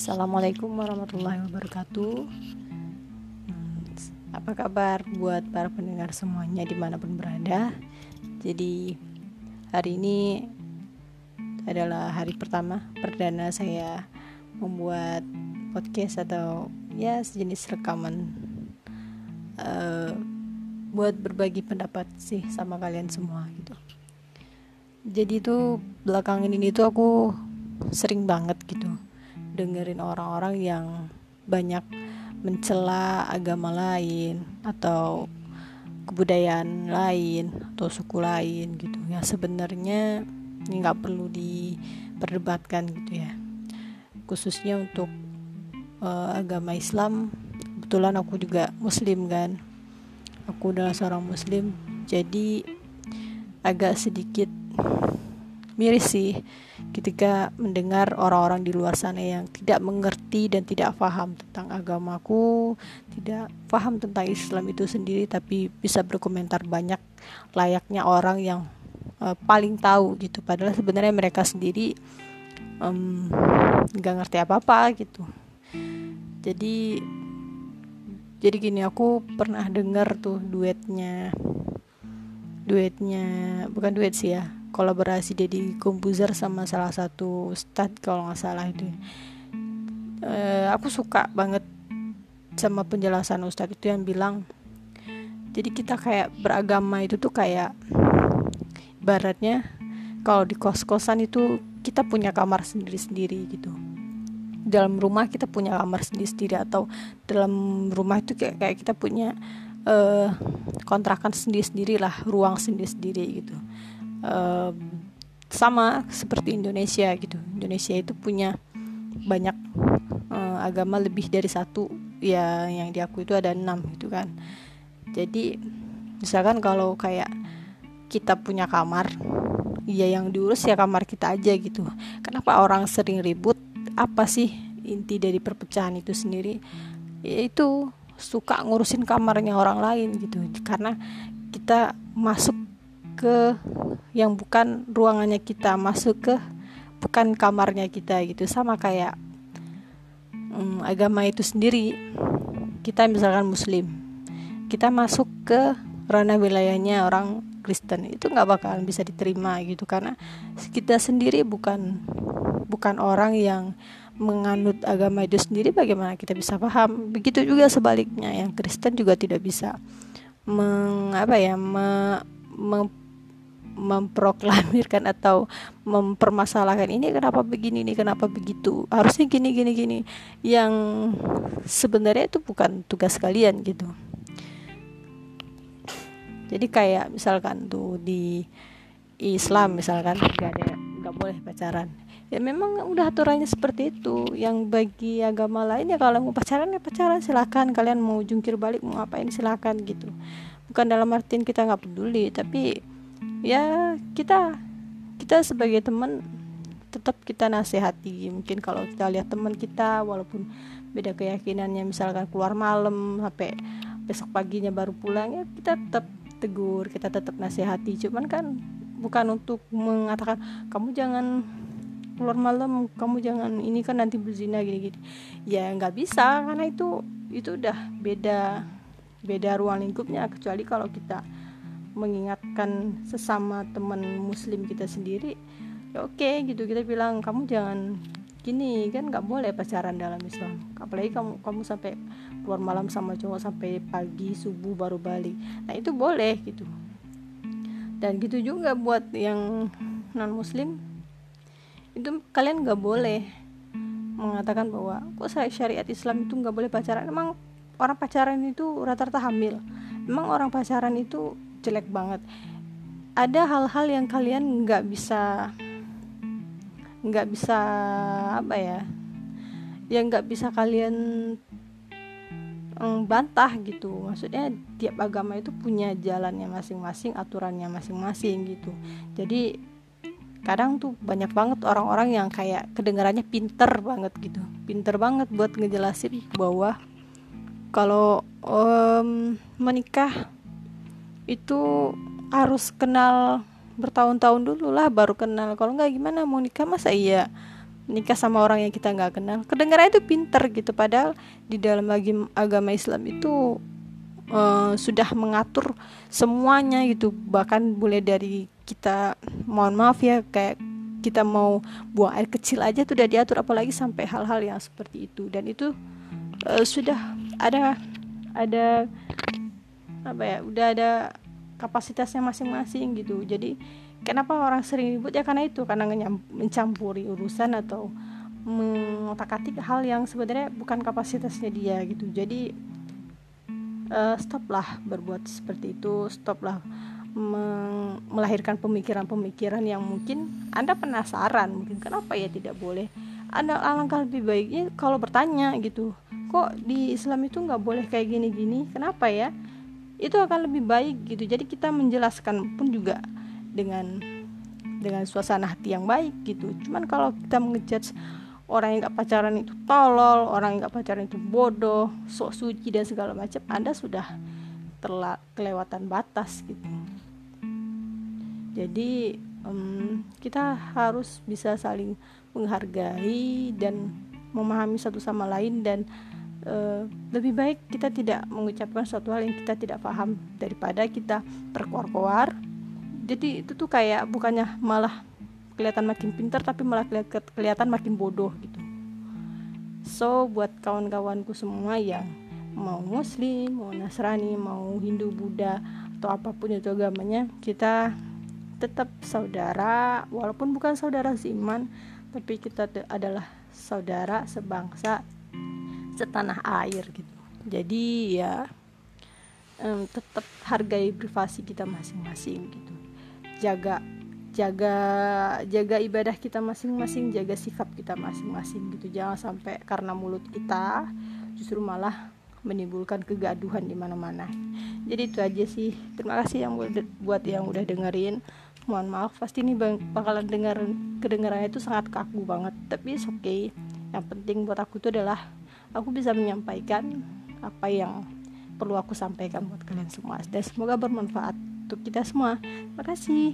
Assalamualaikum warahmatullahi wabarakatuh. Hmm, Apa kabar buat para pendengar semuanya di mana pun berada? Jadi hari ini adalah hari pertama perdana saya membuat podcast atau ya sejenis rekaman. Uh, buat berbagi pendapat sih sama kalian semua gitu. Jadi tuh belakangan ini tuh aku sering banget gitu dengerin orang-orang yang banyak mencela agama lain atau kebudayaan lain atau suku lain gitu. Ya sebenarnya ini nggak perlu diperdebatkan gitu ya. Khususnya untuk uh, agama Islam kebetulan aku juga muslim kan. Aku adalah seorang muslim jadi agak sedikit miris sih ketika mendengar orang-orang di luar sana yang tidak mengerti dan tidak paham tentang agamaku, tidak paham tentang Islam itu sendiri tapi bisa berkomentar banyak layaknya orang yang uh, paling tahu gitu padahal sebenarnya mereka sendiri um, ngerti apa-apa gitu. Jadi jadi gini aku pernah dengar tuh duetnya duetnya bukan duet sih ya kolaborasi Deddy Kompuzer sama salah satu ustadz kalau nggak salah itu. Uh, aku suka banget sama penjelasan ustadz itu yang bilang jadi kita kayak beragama itu tuh kayak baratnya kalau di kos-kosan itu kita punya kamar sendiri-sendiri gitu. Dalam rumah kita punya kamar sendiri-sendiri atau dalam rumah itu kayak, kayak kita punya uh, kontrakan sendiri-sendiri lah ruang sendiri-sendiri gitu uh, sama seperti Indonesia gitu. Indonesia itu punya banyak uh, agama lebih dari satu. Ya yang diakui itu ada enam gitu kan. Jadi misalkan kalau kayak kita punya kamar ya yang diurus ya kamar kita aja gitu. Kenapa orang sering ribut? Apa sih inti dari perpecahan itu sendiri? Yaitu suka ngurusin kamarnya orang lain gitu. Karena kita masuk ke yang bukan ruangannya kita masuk ke bukan kamarnya kita gitu. Sama kayak um, agama itu sendiri kita misalkan muslim kita masuk ke ranah wilayahnya orang Kristen itu nggak bakalan bisa diterima gitu. Karena kita sendiri bukan bukan orang yang menganut agama itu sendiri bagaimana kita bisa paham? Begitu juga sebaliknya yang Kristen juga tidak bisa meng apa ya me, me, memproklamirkan atau mempermasalahkan ini kenapa begini ini kenapa begitu? Harusnya gini gini gini. Yang sebenarnya itu bukan tugas kalian gitu. Jadi kayak misalkan tuh di Islam misalkan nggak ada nggak boleh pacaran. Ya memang udah aturannya seperti itu. Yang bagi agama lain ya kalau mau pacaran ya pacaran. Silakan. Kalian mau jungkir balik mau ngapain silakan gitu. Bukan dalam artian kita nggak peduli tapi ya kita kita sebagai teman tetap kita nasihati. Mungkin kalau kita lihat teman kita walaupun beda keyakinannya misalkan keluar malam sampai besok paginya baru pulang ya kita tetap tegur kita tetap nasihati. Cuman kan bukan untuk mengatakan kamu jangan keluar malam kamu jangan ini kan nanti berzina gini-gini. Ya nggak bisa karena itu itu udah beda beda ruang lingkupnya. Kecuali kalau kita mengingatkan sesama teman muslim kita sendiri ya oke okay, gitu. Kita bilang kamu jangan gini kan nggak boleh pacaran dalam Islam. Apalagi kamu kamu sampai keluar malam sama cowok sampai pagi subuh baru balik. Nah itu boleh gitu. Dan gitu juga buat yang non muslim itu kalian nggak boleh mengatakan bahwa kok syariat Islam itu nggak boleh pacaran? Emang orang pacaran itu rata-rata hamil. Emang orang pacaran itu jelek banget. Ada hal-hal yang kalian nggak bisa nggak bisa apa ya yang nggak bisa kalian um, bantah gitu. Maksudnya tiap agama itu punya jalannya masing-masing aturannya masing-masing gitu. Jadi kadang tuh banyak banget orang-orang yang kayak kedengarannya pinter banget gitu. Pinter banget buat ngejelasin bahwa kalau um, menikah itu harus kenal bertahun-tahun dulu lah baru kenal. Kalau nggak gimana mau nikah masa iya? Nikah sama orang yang kita nggak kenal. Kedengaran itu pinter gitu padahal di dalam agama Islam itu uh, sudah mengatur semuanya gitu. Bahkan mulai dari kita mohon maaf ya kayak kita mau buang air kecil aja tuh udah diatur apalagi sampai hal-hal yang seperti itu. Dan itu uh, sudah ada ada apa ya udah ada kapasitasnya masing-masing gitu. Jadi kenapa orang sering ribut? Ya karena itu karena mencampuri urusan atau mengotak-atik hal yang sebenarnya bukan kapasitasnya dia gitu. Jadi uh, stoplah berbuat seperti itu stoplah melahirkan pemikiran-pemikiran yang mungkin anda penasaran. Mungkin kenapa ya tidak boleh? Ada alangkah lebih baiknya kalau bertanya gitu. Kok di Islam itu nggak boleh kayak gini-gini? Kenapa ya itu akan lebih baik gitu. Jadi kita menjelaskan pun juga dengan dengan suasana hati yang baik gitu. Cuman kalau kita mengejudge orang yang gak pacaran itu tolol orang yang gak pacaran itu bodoh sok suci dan segala macam anda sudah telah kelewatan batas gitu. Jadi um, kita harus bisa saling menghargai dan memahami satu sama lain dan uh, lebih baik kita tidak mengucapkan suatu hal yang kita tidak paham daripada kita terkoar-koar. Jadi itu tuh kayak bukannya malah kelihatan makin pintar tapi malah kelihatan makin bodoh gitu. So buat kawan-kawanku semua yang mau muslim mau nasrani mau hindu buddha atau apa pun itu agamanya kita tetap saudara walaupun bukan saudara seiman tapi kita adalah saudara sebangsa setanah air gitu. Jadi ya um, tetap hargai privasi kita masing-masing gitu. Jaga jaga jaga ibadah kita masing-masing jaga sikap kita masing-masing gitu. Jangan sampai karena mulut kita justru malah menimbulkan kegaduhan di mana-mana. Jadi itu aja sih. Terima kasih yang buat yang udah dengerin. Mohon maaf pasti ini bakalan dengar kedengarannya itu sangat kaku banget. Tapi oke okay. Yang penting buat aku itu adalah aku bisa menyampaikan apa yang perlu aku sampaikan buat kalian semua. Dan semoga bermanfaat untuk kita semua. Terima kasih